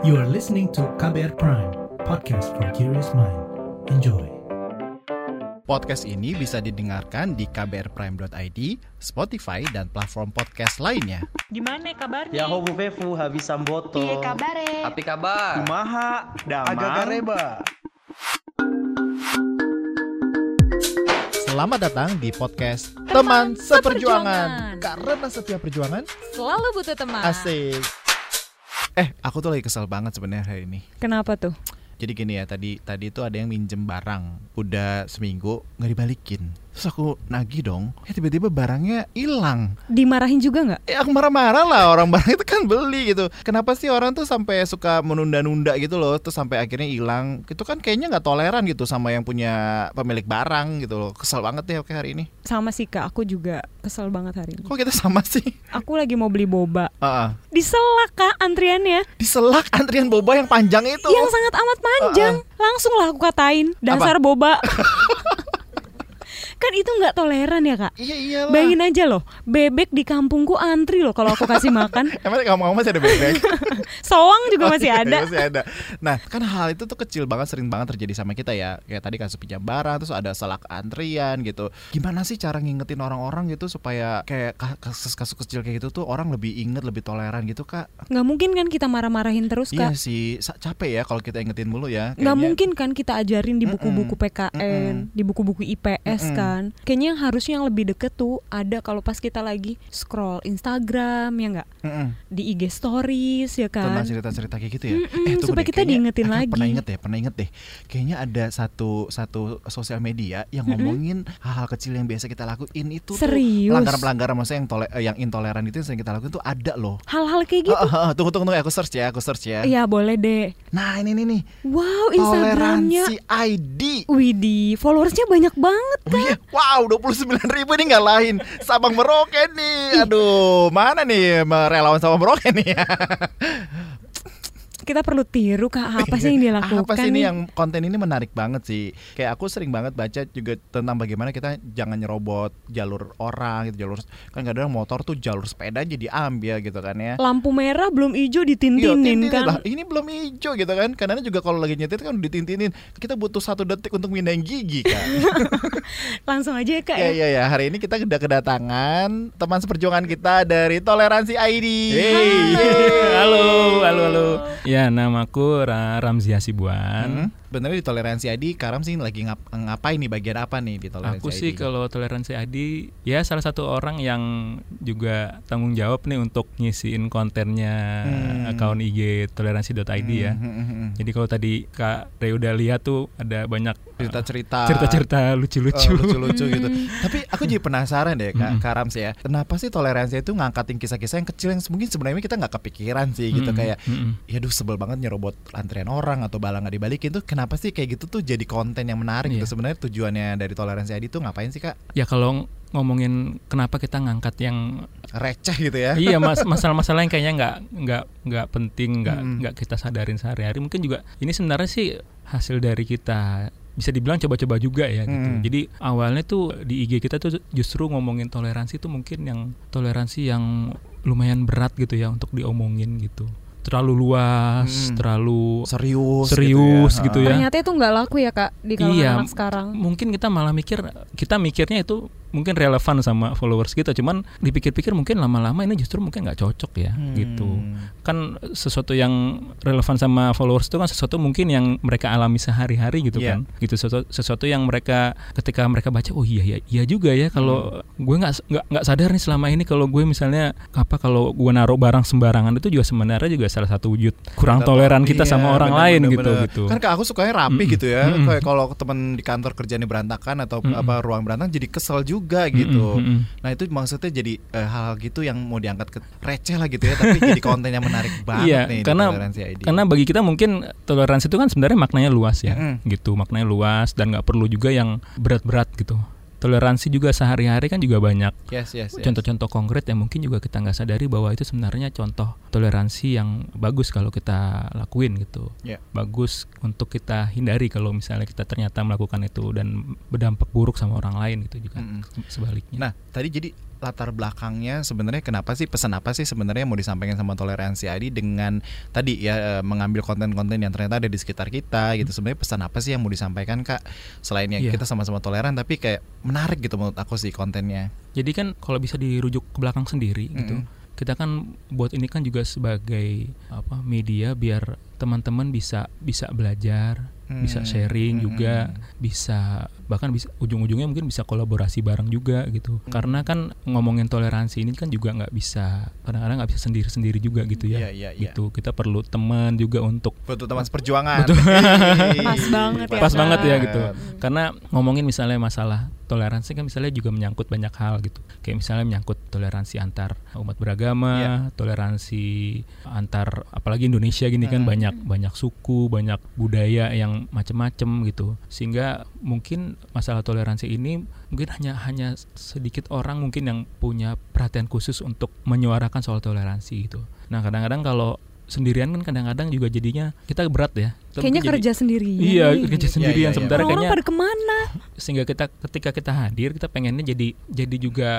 You are listening to KBR Prime, podcast for curious mind. Enjoy. Podcast ini bisa didengarkan di kbrprime.id, Spotify, dan platform podcast lainnya. Gimana kabarnya? Ya hobu vefu habis samboto. Piye kabare? Api kabar. Kumaha, damang. Agak gareba. Selamat datang di podcast Teman, Seperjuangan. Seperjuangan. Karena setiap perjuangan Selalu butuh teman. asik. Eh, aku tuh lagi kesel banget sebenarnya hari ini. Kenapa tuh? Jadi gini ya, tadi tadi tuh ada yang minjem barang, udah seminggu nggak dibalikin. Terus aku nagih dong, ya tiba-tiba barangnya hilang. Dimarahin juga nggak? Ya aku marah-marah lah orang barang itu kan beli gitu. Kenapa sih orang tuh sampai suka menunda-nunda gitu loh, terus sampai akhirnya hilang. Itu kan kayaknya nggak toleran gitu sama yang punya pemilik barang gitu loh. Kesel banget deh oke hari ini. Sama sih kak, aku juga kesel banget hari ini. Kok kita sama sih? Aku lagi mau beli boba. Ah, ah. Diselak kak antriannya. Diselak antrian boba yang panjang itu. Yang sangat amat panjang. Langsung lah aku katain. Dasar boba. kan itu nggak toleran ya kak. Iya iyalah. Bayangin aja loh, bebek di kampungku antri loh kalau aku kasih makan. Emang kamu masih ada bebek? Soang juga Oh, masih iya, ada. masih ada. Nah, kan hal itu tuh kecil banget, sering banget terjadi sama kita ya. Kayak tadi kasus pinjam barang, terus ada selak antrian gitu. Gimana sih cara ngingetin orang-orang gitu supaya kayak ka- kasus-kasus kecil kayak gitu tuh orang lebih inget, lebih toleran gitu kak? Nggak mungkin kan kita marah-marahin terus Iya kak. sih, sa- capek ya kalau kita ingetin mulu ya. nggak mungkin kan kita ajarin di buku-buku. PKN, di buku-buku IPS Mm-mm. Kan. Kayaknya yang harusnya yang lebih deket tuh ada kalau pas kita lagi scroll Instagram ya nggak Mm-mm. di IG Stories ya tentang kan. cerita-cerita kayak gitu ya. Mm-mm, tunggu supaya deh, kita diingetin aku lagi. Pernah inget deh, pernah inget deh. Kayaknya ada satu satu sosial media yang ngomongin hal-hal kecil yang biasa kita lakuin itu Serius? pelanggaran-pelanggaran maksudnya yang tole, eh, yang intoleran itu yang sering kita lakuin tuh ada loh. Hal-hal kayak gitu. Ah, ah, ah, tunggu tunggu tunggu aku search ya, aku search ya. Iya boleh deh. Nah, ini nih nih. Wow Instagramnya. Toleransi ID. Widih, followersnya banyak banget Oh iya, wow, 29 ribu ini nggak lain. Sabang Merauke nih. Aduh, mana nih relawan sama Merauke nih Kita perlu tiru kak apa sih yang dilakukan Apa sih ini yang konten ini menarik banget sih Kayak aku sering banget baca juga tentang bagaimana kita jangan nyerobot jalur orang gitu jalur Kan kadang motor tuh jalur sepeda jadi ambil gitu kan ya Lampu merah belum hijau Iya, ditintinin tintinin kan. lah. Ini belum hijau gitu kan. Kadang juga kalau lagi nyetir kan ditintinin. Kita butuh satu detik untuk mindahin gigi kan. Langsung aja ya kak Ya ya. ya ya, hari ini kita udah kedatangan teman seperjuangan kita dari Toleransi ID. Hey, halo, halo, halo. Ya, namaku Ra Ramzi Hasibuan. Hmm, Benernya di Toleransi ID, Karam sih lagi ngap ngapain nih bagian apa nih di Toleransi Aku sih kalau toleransi Adi ya salah satu orang yang juga tanggung jawab nih untuk ngisiin kontennya Hmm. akun IG toleransi.id ya. Hmm, hmm, hmm. Jadi kalau tadi Kak Ray udah lihat tuh ada banyak cerita-cerita cerita-cerita lucu-lucu. lucu-lucu gitu. Tapi aku jadi penasaran deh Kak Mm. Karam sih ya. Kenapa sih toleransi itu ngangkatin kisah-kisah yang kecil yang mungkin sebenarnya kita nggak kepikiran sih gitu Mm-mm, kayak ya duh sebel banget nyerobot antrian orang atau balang nggak dibalikin tuh kenapa sih kayak gitu tuh jadi konten yang menarik gitu Iya. sebenarnya tujuannya dari toleransi ID tuh ngapain sih kak Ya kalau ngomongin kenapa kita ngangkat yang receh gitu ya iya mas masalah-masalah yang kayaknya nggak nggak nggak penting nggak Mm. nggak kita sadarin sehari-hari mungkin juga ini sebenarnya sih hasil dari kita bisa dibilang coba-coba juga ya gitu Mm. jadi awalnya tuh di IG kita tuh justru ngomongin toleransi tuh mungkin yang toleransi yang lumayan berat gitu ya untuk diomongin gitu terlalu luas Mm. terlalu serius serius gitu gitu ya, ya. Ternyata itu nggak laku ya kak di kalangan Iya. anak sekarang. mungkin kita malah mikir kita mikirnya itu mungkin relevan sama followers kita cuman dipikir-pikir mungkin lama-lama ini justru mungkin nggak cocok ya Hmm. gitu kan sesuatu yang relevan sama followers itu kan sesuatu mungkin yang mereka alami sehari-hari gitu Iya. kan gitu sesuatu, sesuatu yang mereka ketika mereka baca oh iya iya iya juga ya kalau Hmm. gue nggak nggak nggak sadar nih selama ini kalau gue misalnya apa kalau gue naruh barang sembarangan itu juga sebenarnya juga salah satu wujud kurang Kita toleran kita iya, sama orang bener, lain bener, gitu bener. gitu kan kak aku sukanya rapi Mm-mm. gitu ya Mm-mm. kayak kalau temen di kantor kerjanya berantakan atau Mm-mm. apa ruang berantakan jadi kesel juga gitu Mm-mm, mm-mm. nah itu maksudnya jadi eh, hal gitu yang mau diangkat ke receh lah gitu ya tapi jadi konten yang menarik banget Iya, nih karena toleransi ID karena bagi kita mungkin toleransi itu kan sebenarnya maknanya luas ya, Mm-mm. gitu maknanya luas dan nggak perlu juga yang berat-berat gitu. Toleransi juga sehari-hari kan juga banyak yes yes, yes. contoh-contoh konkret yang mungkin juga kita nggak sadari bahwa itu sebenarnya contoh toleransi yang bagus kalau kita lakuin gitu. Ya. Bagus untuk kita hindari kalau misalnya kita ternyata melakukan itu dan berdampak buruk sama orang lain gitu juga Mm-mm. sebaliknya. Nah, tadi jadi latar belakangnya sebenarnya kenapa sih pesan apa sih sebenarnya yang mau disampaikan sama toleransi ID dengan tadi ya eh, mengambil konten-konten yang ternyata ada di sekitar kita gitu. Sebenarnya pesan apa sih yang mau disampaikan Kak? Selain yang Iya. kita sama-sama toleran tapi kayak menarik gitu menurut aku sih kontennya. Jadi kan kalau bisa dirujuk ke belakang sendiri gitu. Kita kan buat ini kan juga sebagai apa media biar teman-teman bisa bisa belajar, bisa Hmm, sharing hmm, juga, bisa bahkan bisa ujung-ujungnya mungkin bisa kolaborasi bareng juga gitu. Hmm. Karena kan ngomongin toleransi ini kan juga nggak bisa kadang-kadang nggak bisa sendiri-sendiri juga gitu ya. Iya, iya, iya. Gitu. Kita perlu teman juga untuk Butuh teman seperjuangan. Betul. Pas banget ya, pas banget ya gitu karena ngomongin misalnya masalah toleransi kan misalnya juga menyangkut banyak hal gitu kayak misalnya menyangkut toleransi antar umat beragama Iya. toleransi antar apalagi Indonesia gini kan Hmm. banyak banyak suku banyak budaya yang macem-macem gitu sehingga mungkin masalah toleransi ini mungkin hanya hanya sedikit orang mungkin yang punya perhatian khusus untuk menyuarakan soal toleransi gitu nah kadang-kadang kalau sendirian kan kadang-kadang juga jadinya kita berat ya Kita Kayaknya jadi- kerja sendiri. Iya, kerja Iya, sendirian iya, iya. sementara Orang-orang kayaknya pada ke mana? sehingga kita ketika kita hadir kita pengennya jadi jadi juga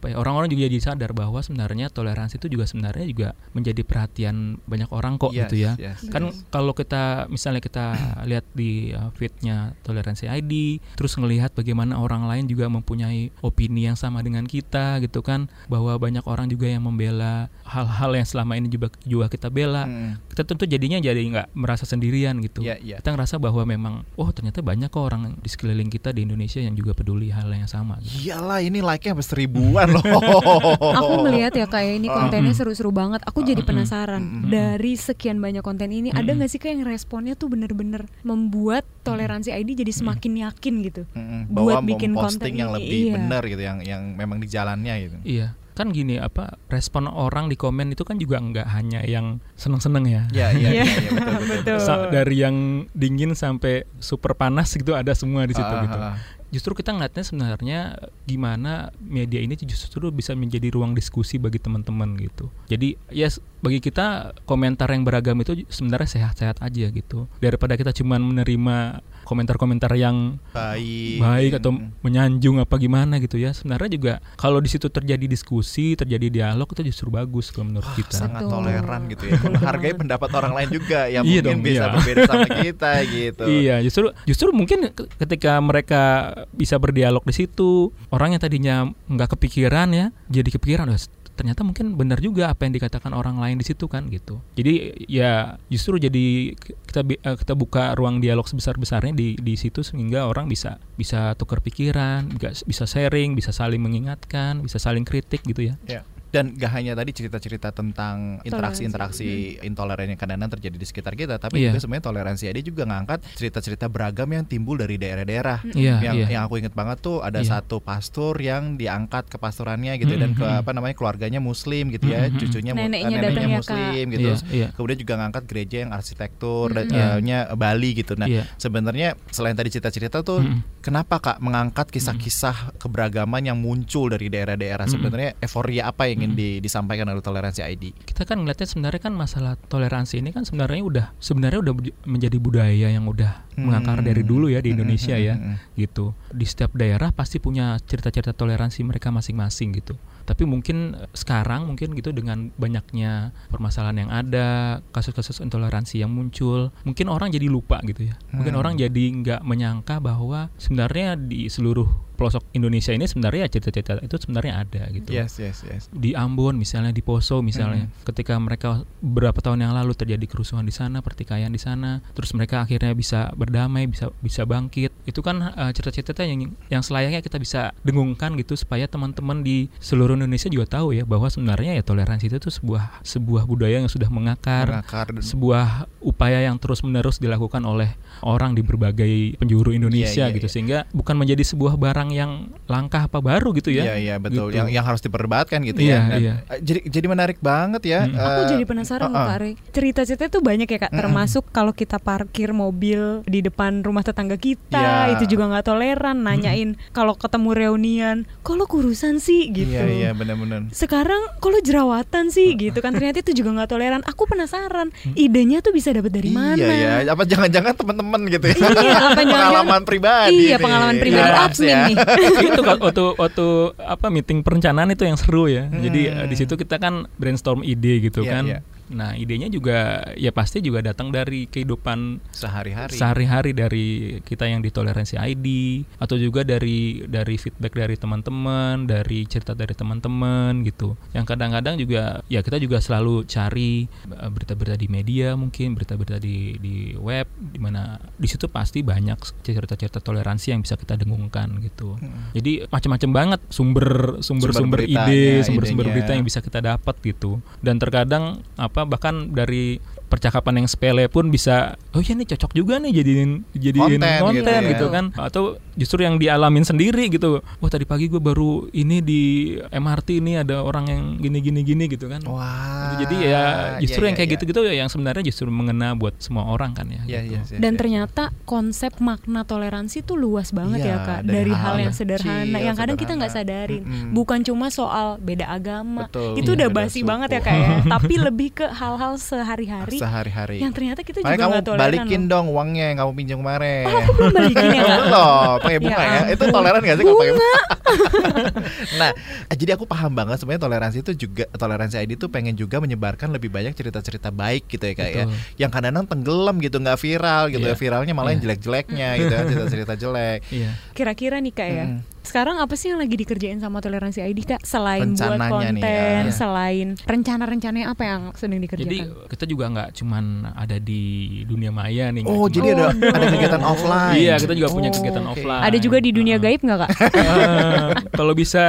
apa ya, orang-orang juga jadi sadar bahwa sebenarnya toleransi itu juga sebenarnya juga menjadi perhatian banyak orang kok Yes, gitu ya. yes, Kan yes. kalau kita misalnya kita lihat di uh, feednya toleransi ID, terus ngelihat bagaimana orang lain juga mempunyai opini yang sama dengan kita gitu kan, bahwa banyak orang juga yang membela hal-hal yang selama ini juga juga kita bela, Hmm. kita tentu jadinya jadi nggak merasa sendirian gitu. Iya, iya. Kita ngerasa bahwa memang, oh ternyata banyak kok orang di sekeliling kita di Indonesia yang juga peduli hal yang sama. Gitu. Iyalah ini like-nya sampai seribuan loh. Aku melihat ya kayak ini kontennya seru-seru banget. Aku jadi penasaran Mm-mm. dari sekian banyak konten ini ada nggak sih kayak yang responnya tuh bener-bener membuat toleransi ID jadi semakin yakin gitu. Mm-mm, Buat bahwa bikin posting konten yang lebih iya. benar gitu yang yang memang di jalannya gitu. Iya, kan gini apa respon orang di komen itu kan juga nggak hanya yang seneng-seneng ya. Iya iya Iya. iya iya, betul betul. Betul. Sa- dari yang dingin sampai super panas gitu ada semua di situ Ah, gitu. ah, ah. Justru kita ngeliatnya sebenarnya gimana media ini justru bisa menjadi ruang diskusi bagi teman-teman gitu. Jadi ya bagi kita komentar yang beragam itu sebenarnya sehat-sehat aja gitu. Daripada kita cuman menerima komentar-komentar yang Baik. baik atau menyanjung apa gimana gitu ya. Sebenarnya juga kalau di situ terjadi diskusi, terjadi dialog itu justru bagus kalau menurut kita. sangat Betul. toleran gitu ya menghargai pendapat orang lain juga yang Iya mungkin dong, bisa iya. berbeda sama kita gitu Iya, justru justru mungkin ke- ketika mereka bisa berdialog di situ, orang yang tadinya nggak kepikiran ya, jadi kepikiran, "Wah, ternyata mungkin benar juga apa yang dikatakan orang lain di situ kan gitu. Jadi ya justru jadi kita eh, kita buka ruang dialog sebesar-besarnya di di situ sehingga orang bisa bisa tukar pikiran, bisa sharing, bisa saling mengingatkan, bisa saling kritik gitu ya. Ya. Dan gak hanya tadi cerita-cerita tentang interaksi-interaksi intoleran yang kadang-kadang terjadi di sekitar kita tapi Iya. juga sebenarnya toleransi ID juga ngangkat cerita-cerita beragam yang timbul dari daerah-daerah Iya, yang iya. yang aku inget banget tuh ada Iya. satu pastor yang diangkat ke pastorannya gitu dan ke Mhm. apa namanya keluarganya muslim gitu ya Mhm. cucunya mu- Neneknya neneknya datang ya, muslim gitu Iya, Terus iya. kemudian juga ngangkat gereja yang arsitektur dan Iya. eh, nya Bali gitu nah Iya. sebenarnya selain tadi cerita-cerita tuh Mhm. kenapa kak mengangkat kisah-kisah keberagaman yang muncul dari daerah-daerah sebenarnya euforia apa yang ingin Mhm. di- disampaikan oleh toleransi ID kita kan ngeliatnya sebenarnya kan masalah toleransi ini kan sebenarnya udah sebenarnya udah menjadi budaya yang udah Hmm. mengakar dari dulu ya di Hmm, Indonesia hmm, ya hmm, hmm. gitu di setiap daerah pasti punya cerita-cerita toleransi mereka masing-masing gitu tapi mungkin eh, sekarang mungkin gitu dengan banyaknya permasalahan yang ada kasus-kasus intoleransi yang muncul mungkin orang jadi lupa gitu ya. Mungkin Hmm. orang jadi nggak menyangka bahwa sebenarnya di seluruh pelosok Indonesia ini sebenarnya cerita-cerita itu sebenarnya ada gitu. Yes yes yes. Di Ambon misalnya di Poso misalnya ketika mereka beberapa tahun yang lalu terjadi kerusuhan di sana pertikaian di sana terus mereka akhirnya bisa berdamai bisa bisa bangkit itu kan uh, cerita-cerita yang yang selayaknya kita bisa dengungkan gitu supaya teman-teman di seluruh Indonesia juga tahu ya bahwa sebenarnya ya toleransi itu tuh sebuah sebuah budaya yang sudah mengakar mengakar dan- sebuah upaya yang terus-menerus dilakukan oleh orang di berbagai penjuru Indonesia Iya, iya, gitu iya. sehingga bukan menjadi sebuah barang yang langkah apa baru gitu ya Iya iya betul Gitu. yang yang harus diperdebatkan gitu Iya, ya. Dan, iya. eh, Jadi jadi menarik banget ya. Hmm. Aku eh, jadi penasaran loh uh-uh. Kak Re. Cerita-cerita itu banyak ya Kak, termasuk kalau kita parkir mobil di depan rumah tetangga kita, Iya, itu juga nggak toleran nanyain kalau ketemu reunian kok lo kurusan sih gitu Iya iya benar-benar. sekarang kok lo jerawatan sih gitu kan ternyata itu juga nggak toleran aku penasaran idenya tuh bisa dapat dari mana Iya ya, apa jangan-jangan teman-teman gitu ya? Iya, apa pengalaman pribadi. iya nih. pengalaman pribadi Iya, admin ya. nih itu kan waktu waktu apa meeting perencanaan itu yang seru ya. Jadi Hmm. eh, di situ kita kan brainstorm ide gitu Iya, kan. iya. Nah, idenya juga ya pasti juga datang dari kehidupan Sehari-hari. sehari-hari dari kita yang ditoleransi ID atau juga dari dari feedback dari teman-teman, dari cerita dari teman-teman gitu. Yang kadang-kadang juga ya kita juga selalu cari eh, berita-berita di media mungkin, berita-berita di di web di mana di situ pasti banyak cerita-cerita toleransi yang bisa kita dengungkan gitu. Jadi macam-macam banget sumber Sumber sumber-sumber ide, sumber-sumber berita yang bisa kita dapat gitu. Dan terkadang apa bahkan dari percakapan yang sepele pun bisa oh iya nih cocok juga nih jadiin jadiin Konten konten, gitu ya. gitu, kan atau justru yang dialamin sendiri gitu wah tadi pagi gue baru ini di MRT ini ada orang yang gini gini gini gitu kan Wah. Jadi ya justru iya, yang kayak iya. gitu-gitu ya yang sebenarnya justru mengena buat semua orang kan ya Iya, gitu. iya, iya, dan iya. ternyata konsep makna toleransi tuh luas banget Iya, ya kak dari dari, hal hal yang sederhana kecil, yang kadang kita nggak sederhana. sadarin Mm-mm. bukan cuma soal beda agama Betul. itu Iya, udah basi suku. banget ya kak ya tapi lebih ke hal-hal sehari-hari sehari-hari. yang ternyata kita Makanya juga nggak toleran balikin loh. dong uangnya yang kamu pinjam kemarin. Oh, aku belum balikin ya kak Belum, pakai bunga Ya ya. Itu toleran gak sih kalau pakai bunga? nah, eh, jadi aku paham banget sebenarnya toleransi itu juga toleransi ID itu pengen juga menyebarkan lebih banyak cerita-cerita baik gitu ya kayak ya. Yang kadang-kadang tenggelam gitu, nggak viral gitu Iya. ya. Viralnya malah yang Iya. jelek-jeleknya gitu kan, cerita-cerita jelek. Iya. kira-kira nih kak ya Mm. Sekarang apa sih yang lagi dikerjain sama toleransi ID kak selain buat Rencananya nih, konten ya. selain rencana-rencananya apa yang sedang Jadi dikerjakan kita juga nggak cuman ada di dunia maya nih. Oh, jadi ada Oh, ada kegiatan offline. Iya, kita juga punya Oh, kegiatan oke. offline. ada juga di dunia gaib nggak kak kalau bisa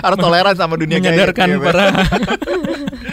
Harus toleran sama dunia gaib, menyadarkan para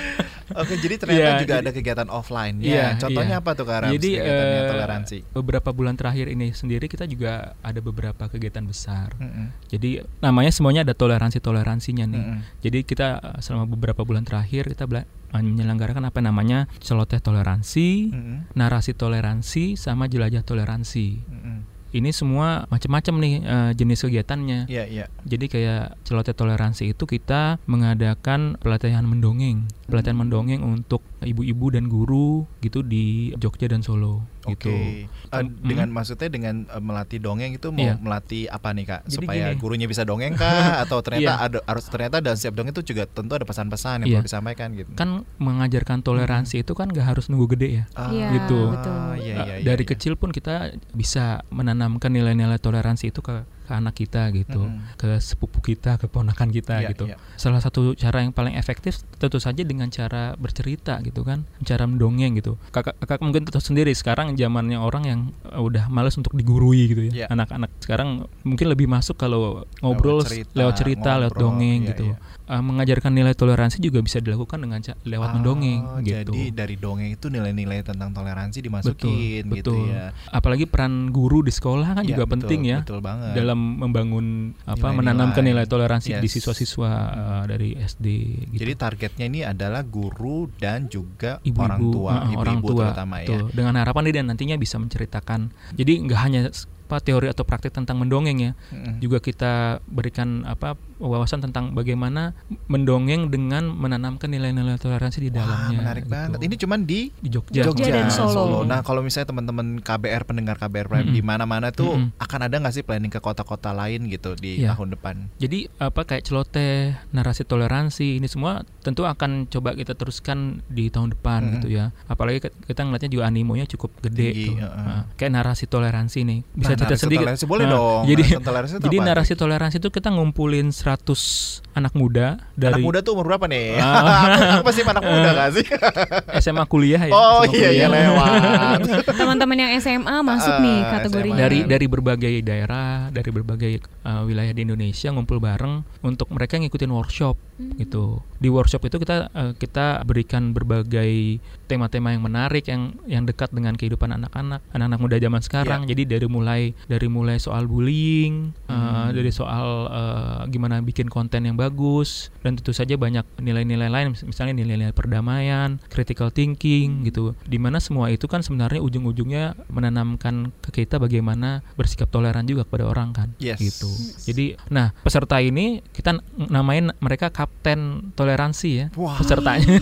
Oke, jadi ternyata Iya, juga jadi- ada kegiatan offline Iya, ya. Contohnya iya. apa tuh Kak Rams, Jadi eh, toleransi? beberapa bulan terakhir ini sendiri kita juga ada beberapa kegiatan besar. Mm-mm. Jadi namanya semuanya ada toleransi toleransinya nih. Mm-mm. Jadi kita eh, selama beberapa bulan terakhir kita bela- menyelenggarakan apa namanya celoteh toleransi, Mm-mm. narasi toleransi, sama jelajah toleransi. Mm-mm. Ini semua macam-macam nih eh, jenis kegiatannya. Iya, iya. Jadi kayak celoteh toleransi itu kita mengadakan pelatihan mendongeng, pelatihan mendongeng untuk ibu-ibu dan guru gitu di Jogja dan Solo Oke. gitu. Eh, Mm. dengan maksudnya dengan eh, melatih dongeng itu mau Iya. melatih apa nih Kak? Jadi Supaya gini. gurunya bisa dongeng kah atau ternyata Iya. ada harus ternyata dalam setiap dongeng itu juga tentu ada pesan-pesan yang Iya. perlu disampaikan gitu. Kan mengajarkan toleransi itu kan gak harus nunggu gede ya. Ah, Iya, gitu. betul. Iya, Uh, iya, iya, dari iya. kecil pun kita bisa menanamkan nilai-nilai toleransi itu ke, ke anak kita gitu, Mm-mm. ke sepupu kita, ke ponakan kita Iya, gitu. iya. Salah satu cara yang paling efektif tentu saja dengan cara bercerita gitu kan, cara mendongeng gitu. Kakak, kakak mungkin tahu sendiri sekarang zamannya orang yang uh, udah males untuk digurui gitu Iya. ya. Anak-anak sekarang mungkin lebih masuk kalau ngobrol Lewat cerita, lewat cerita, lewat ngobrol, dongeng iya, gitu. iya. Uh, mengajarkan nilai toleransi juga bisa dilakukan dengan ca- lewat Oh, mendongeng gitu. Jadi dari dongeng itu nilai-nilai tentang toleransi dimasukin betul, gitu betul. ya. Apalagi peran guru di sekolah kan Iya, juga betul, penting ya Betul banget. dalam membangun apa Nilai-nilai. menanamkan nilai toleransi di Yes. siswa-siswa uh, dari SD gitu. Jadi targetnya ini adalah guru dan juga ibu-ibu orang tua, uh, ibu-ibu orang tua terutama ya. dengan harapan dia nantinya bisa menceritakan. Jadi nggak hanya apa teori atau praktik tentang mendongeng ya, Mm-mm. juga kita berikan apa wawasan tentang bagaimana mendongeng dengan menanamkan nilai-nilai toleransi di Wah, dalamnya. menarik gitu. banget. Ini cuman di di Jogja, Jogja dan Solo. Nah, kalau misalnya teman-teman KBR pendengar KBR Prime Mm-mm. di mana-mana tuh Mm-mm. akan ada nggak sih planning ke kota-kota lain gitu di Iya. tahun depan? Jadi apa kayak celoteh, narasi toleransi ini semua tentu akan coba kita teruskan di tahun depan Mm-mm. gitu ya. Apalagi kita ngeliatnya juga animonya cukup gede Tinggi, tuh. heeh. Nah, kayak narasi toleransi nih. Bisa cerita narasi sedikit. toleransi boleh Nah, dong. Jadi Narasi toleransi itu jadi apa? narasi toleransi itu kita ngumpulin 100 anak muda dari Anak muda tuh umur berapa nih? Ah. aku, masih anak muda gak sih? SMA kuliah ya. oh SMA iya iya lewat. teman-teman yang SMA masuk nih Ah, kategorinya dari dari berbagai daerah, dari berbagai uh, wilayah di Indonesia ngumpul bareng untuk mereka ngikutin workshop Hmm. gitu. Di workshop itu kita eh, kita berikan berbagai tema-tema yang menarik yang yang dekat dengan kehidupan anak-anak anak-anak muda zaman sekarang. Jadi dari mulai dari mulai soal bullying eh, Hmm. dari soal eh, gimana bikin konten yang bagus dan tentu saja banyak nilai-nilai lain. Mis- misalnya nilai-nilai perdamaian critical thinking gitu. Di mana semua itu kan sebenarnya ujung-ujungnya menanamkan ke kita bagaimana bersikap toleran juga kepada orang kan. Yes. gitu. Jadi nah peserta ini kita namain mereka kapten toleransi ya Wah. pesertanya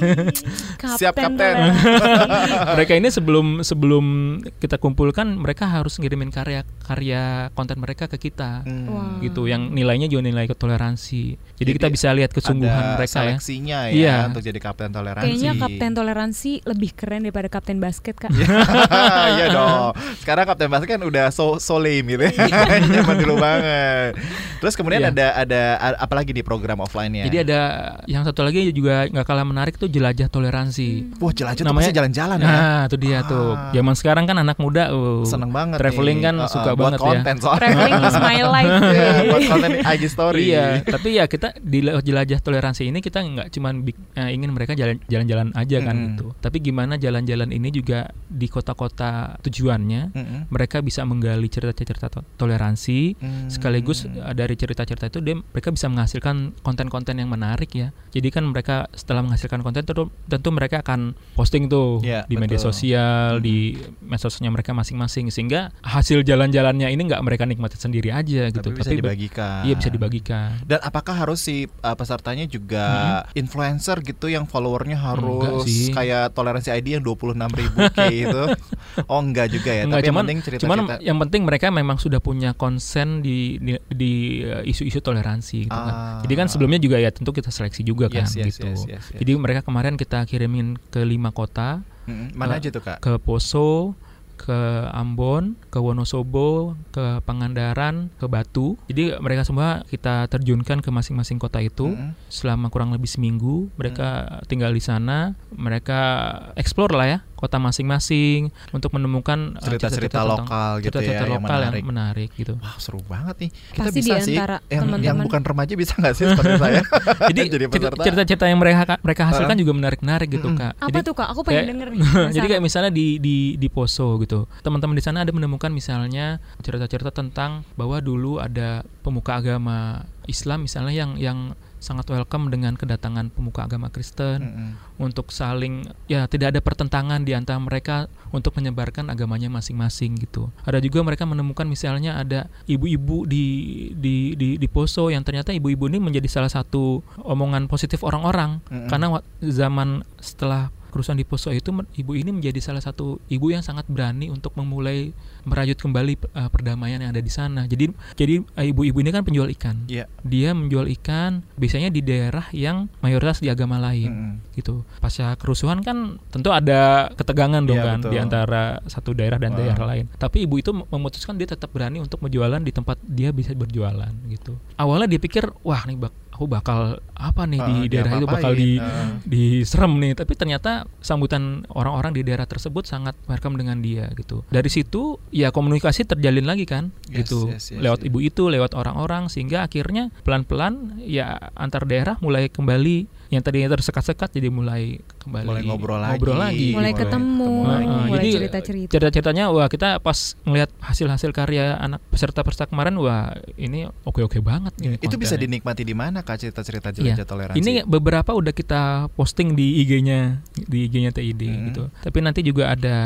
Siap, Kapten. toleransi. mereka ini sebelum sebelum kita kumpulkan mereka harus ngirimin karya karya konten mereka ke kita Hmm. Gitu yang nilainya juga nilai toleransi jadi, Jadi kita bisa lihat kesungguhan Ada mereka ya seleksinya ya Iya. untuk jadi kapten toleransi. Kayaknya kapten toleransi lebih keren daripada kapten basket kak. Iya dong. Sekarang kapten basket kan udah so so lame gitu. ya. Zaman dulu banget. Terus kemudian Iya. ada ada a- apa lagi di program offline-nya? jadi ada yang satu lagi juga nggak kalah menarik tuh jelajah toleransi Wah, jelajah tuh Namanya- jalan-jalan ya. nah itu dia tuh Ah. zaman sekarang kan anak muda uh, Seneng banget traveling nih. kan Uh-uh, suka buat banget ya konten soalnya. Traveling is my life. Iya, buat konten IG story. Iya, tapi ya kita di jelajah toleransi ini kita nggak cuman bik- eh, ingin mereka jalan- jalan-jalan aja kan Mm-mm. gitu. Tapi gimana jalan-jalan ini juga di kota-kota tujuannya Mm-mm. mereka bisa menggali cerita-cerita to- toleransi Hmm. sekaligus eh, dari cerita-cerita itu dia mereka bisa menghasilkan konten-konten yang menarik ya. Jadi kan mereka setelah menghasilkan konten tentu, tentu mereka akan posting tuh Iya, di media betul. sosial, Mhm. di medsosnya mereka masing-masing sehingga hasil jalan-jalannya ini nggak mereka nikmati sendiri aja gitu. Tapi bisa be- dibagikan. Iya bisa dibagikan. Dan apakah harus si uh, pesertanya juga influencer gitu yang followernya harus kayak toleransi ID yang 26 ribu gitu? Oh enggak juga ya. Enggak, Tapi yang cuman, penting cerita cuman yang penting mereka memang sudah punya konsen di di, uh, isu-isu toleransi gitu kan. Ah. Jadi kan sebelumnya juga ya tentu kita seleksi juga kan Yes, yes, gitu. yes, yes, yes. Jadi mereka kemarin kita kirimin ke lima kota, mana eh, aja tuh kak? ke Poso, ke Ambon, ke Wonosobo, ke Pangandaran, ke Batu. Jadi mereka semua kita terjunkan ke masing-masing kota itu Mm-mm. selama kurang lebih seminggu. Mereka tinggal di sana, mereka explore lah ya kota masing-masing untuk menemukan uh, Cerita-cerita tentang- lokal gitu cerita-cerita ya, yang lokal menarik. yang menarik gitu. Wah seru banget nih. Kita Pasti bisa di sih yang, yang bukan remaja bisa nggak sih seperti saya? Jadi cerita- cerita-cerita yang mereka mereka hasilkan juga menarik-menarik gitu Mm-mm. kak. Apa Jadi- tuh kak? Aku pengen kayak- denger nih. Jadi kayak misalnya di di di Poso gitu. Teman-teman di sana ada menemukan misalnya cerita-cerita tentang bahwa dulu ada pemuka agama Islam misalnya yang yang sangat welcome dengan kedatangan pemuka agama Kristen Mm-mm. untuk saling ya tidak ada pertentangan di antara mereka untuk menyebarkan agamanya masing-masing gitu. Ada juga mereka menemukan misalnya ada ibu-ibu di di di di Poso yang ternyata ibu-ibu ini menjadi salah satu omongan positif orang-orang Mm-mm. karena wa- zaman setelah kerusuhan di Poso itu ibu ini menjadi salah satu ibu yang sangat berani untuk memulai merajut kembali uh, perdamaian yang ada di sana. Jadi jadi uh, ibu-ibu ini kan penjual ikan. Iya. Dia menjual ikan biasanya di daerah yang mayoritas di agama lain Mm-mm. gitu. Pasca kerusuhan kan tentu ada ketegangan dong Iya, kan betul. di antara satu daerah dan Wah. daerah lain. Tapi ibu itu memutuskan dia tetap berani untuk berjualan di tempat dia bisa berjualan gitu. Awalnya dia pikir wah nih bak aku bakal apa nih di Ah, daerah itu bakal di Ah. diserem nih tapi ternyata sambutan orang-orang di daerah tersebut sangat welcome dengan dia gitu dari situ ya komunikasi terjalin lagi kan Yes, gitu yes, yes, lewat yes. ibu itu lewat orang-orang sehingga akhirnya pelan-pelan ya antar daerah mulai kembali yang tadinya tersekat-sekat jadi mulai kembali Mulai ngobrol lagi. ngobrol lagi. mulai Mulai ketemu, ketemu lagi. mulai Jadi, cerita-cerita. cerita-ceritanya wah kita pas ngelihat hasil-hasil karya anak peserta-peserta kemarin wah ini oke-oke banget ini Itu bisa dinikmati di mana kak cerita-cerita Iya. jelajah toleransi? Ini beberapa udah kita posting di IG-nya, di IG-nya TID Hmm. gitu. Tapi nanti juga ada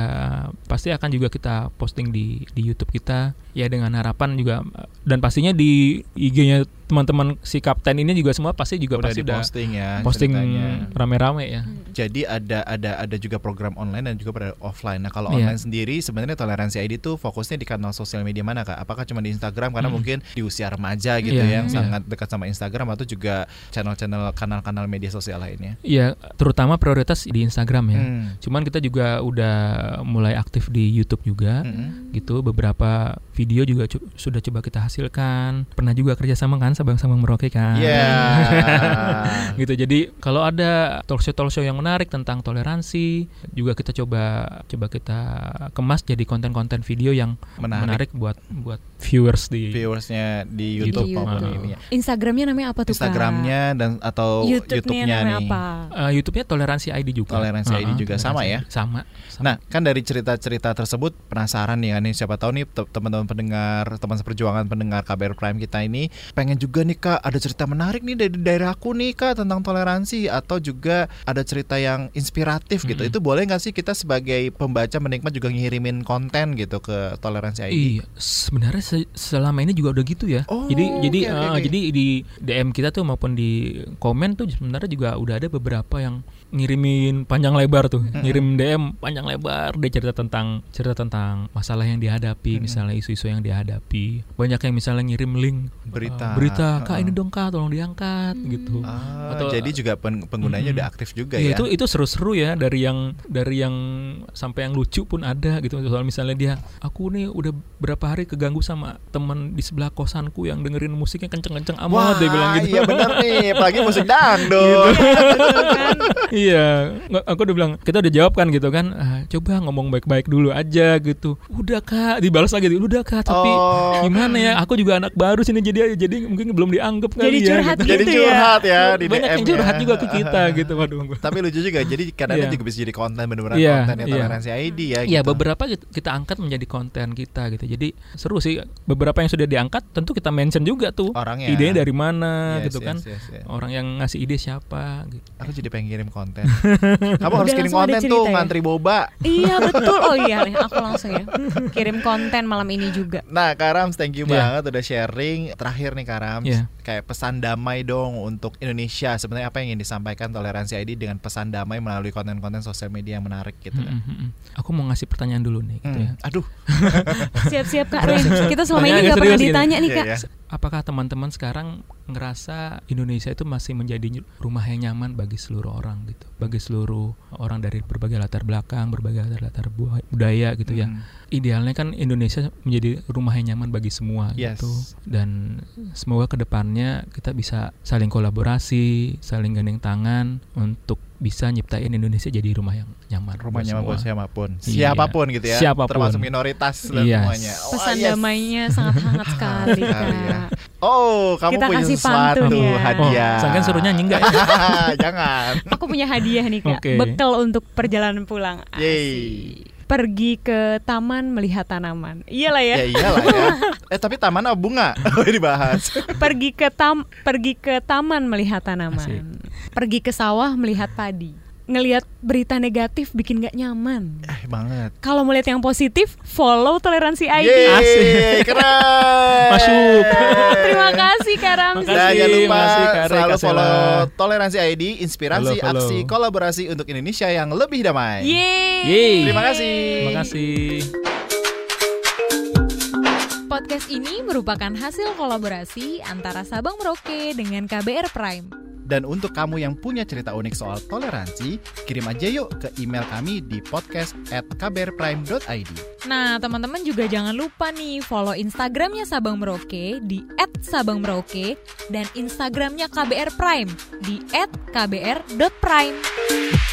pasti akan juga kita posting di di YouTube kita ya dengan harapan juga dan pastinya di IG-nya teman-teman si kapten ini juga semua pasti juga udah pasti udah diposting ya posting ceritanya. rame-rame ya. Jadi ada ada ada juga program online dan juga pada offline. Nah kalau Iya. online sendiri sebenarnya toleransi ID tuh fokusnya di kanal sosial media mana kak? Apakah cuma di Instagram karena Hmm. mungkin di usia remaja gitu Iya, yang iya. sangat dekat sama Instagram atau juga channel-channel kanal-kanal media sosial lainnya? Iya, terutama prioritas di Instagram ya. Hmm. Cuman kita juga udah mulai aktif di YouTube juga. Mm-mm. gitu beberapa video juga cu- sudah coba kita hasilkan pernah juga kerjasama kan Sabang-Sabang Merauke kan. Iya. gitu. Jadi kalau ada talk show talk show yang menarik tentang toleransi, juga kita coba coba kita kemas jadi konten-konten video yang Menarik. menarik, buat buat viewers di Viewersnya di Di YouTube YouTube. maupun Ah. ini ya. Instagramnya namanya apa tuh Kak? Instagramnya dan atau YouTube-nya YouTube-nya namanya nih. apa? Eh, YouTube-nya toleransi ID juga. Toleransi ID juga, sama toleransi ya? ID. Sama. sama. Nah, kan dari cerita-cerita tersebut penasaran nih kan nih siapa tahu nih te- teman-teman pendengar, teman seperjuangan pendengar KBR Prime kita ini pengen juga nih Kak ada cerita menarik nih dari daerahku nih Kak tentang toleransi atau juga ada cerita yang inspiratif gitu. Mm-mm. Itu boleh nggak sih kita sebagai pembaca menikmat juga ngirimin konten gitu ke toleransi ID? Iya, sebenarnya se- selama ini juga udah gitu ya. Oh, jadi jadi oke, oke, eh, jadi di DM kita tuh maupun di komen tuh sebenarnya juga udah ada beberapa yang ngirimin panjang lebar tuh, ngirim DM panjang lebar dia cerita tentang cerita tentang masalah yang dihadapi, misalnya isu-isu yang dihadapi. Banyak yang misalnya ngirim link eh, Berita. Berita, Kak ini dong Kak, tolong diangkat gitu. Ah, Atau- jadi juga pen- penggunanya Mm-mm. udah aktif juga Iya, ya. itu itu seru-seru ya dari yang dari yang sampai yang lucu pun ada gitu soal misalnya dia aku nih udah berapa hari keganggu sama teman di sebelah kosanku yang dengerin musiknya kenceng-kenceng amat dia bilang gitu iya bener nih, apalagi musik dangdut. iya nggak- aku udah bilang kita udah jawab kan gitu kan "Ah, coba ngomong baik-baik dulu aja gitu udah kak dibalas lagi udah kak tapi Oh. gimana ya aku juga anak baru sini jadi jadi mungkin belum dianggap kali Jadi ya curhat gitu. Jadi gitu ya. curhat ya di banyak DM yang curhat ya. juga ke kita gitu waduh Tapi lucu juga, jadi kadang-kadang Iya. juga bisa jadi konten bener-bener Iya, konten ya iya. toleransi ID ya. Iya gitu. beberapa kita, kita angkat menjadi konten kita gitu. Jadi seru sih. Beberapa yang sudah diangkat tentu kita mention juga tuh. Orangnya. Idenya dari mana Yes, gitu yes, kan. yes, yes. Orang yang ngasih ide siapa gitu. Aku jadi pengen kirim konten. Kamu harus kirim konten tuh ya? ngantri boba. Iya betul. Oh iya, nih, aku langsung ya kirim konten malam ini juga. Nah, Karams, thank you Iya. banget udah sharing. Terakhir nih Karams, Iya. kayak pesan damai dong untuk Indonesia. Sebenarnya apa yang ingin disampaikan toleransi ID dengan pesan damai melalui konten-konten sosial media yang menarik gitu kan. Mm, mm, mm. Aku mau ngasih pertanyaan dulu nih gitu Hmm, ya. Aduh, Siap-siap Kak Ren. Kita selama Tanya ini nggak pernah ditanya nih Iya, Kak. iya. Apakah teman-teman sekarang ngerasa Indonesia itu masih menjadi rumah yang nyaman bagi seluruh orang gitu, bagi seluruh orang dari berbagai latar belakang, berbagai latar bu- budaya gitu ya. Hmm. Idealnya kan Indonesia menjadi rumah yang nyaman bagi semua Yes. gitu. Dan semoga ke depannya kita bisa saling kolaborasi, saling gandeng tangan untuk bisa nyiptain Indonesia jadi rumah yang nyaman. rumah nyaman buat semua. siapa pun. Iya. Siapa pun gitu ya. Siapa pun. Termasuk minoritas dan Yes. semuanya. Oh, Pesan yes. damainya sangat hangat sekali ya. Oh, kamu Kita punya kasih sesuatu pantun ya. Oh, hadiah. sangkan suruh nyanyi enggak ya? Jangan. Aku punya hadiah nih Kak. Oke. Bekal untuk perjalanan pulang. Asik. Yeay. Pergi ke taman melihat tanaman. Iyalah ya. Ya iyalah ya. Eh tapi taman apa bunga? Oh, dibahas. pergi ke tam pergi ke taman melihat tanaman. Asik. Pergi ke sawah melihat padi. Ngelihat berita negatif bikin gak nyaman. Eh banget. Kalau mau lihat yang positif, follow toleransi ID. Yeay, Asik. keren. Masuk. Terima kasih. Makasih. Dan jangan lupa Rey, selalu follow Toleransi ID, inspirasi Follow, follow. aksi kolaborasi untuk Indonesia yang lebih damai. Yeay. Yeay. Terima kasih. Terima kasih. Podcast ini merupakan hasil kolaborasi antara Sabang Merauke dengan KBR Prime. Dan untuk kamu yang punya cerita unik soal toleransi, kirim aja yuk ke email kami di podcast at kbrprime.id. Nah, teman-teman juga jangan lupa nih follow Instagramnya Sabang Merauke di @sabangmerauke dan Instagramnya KBR Prime di @kbr.prime.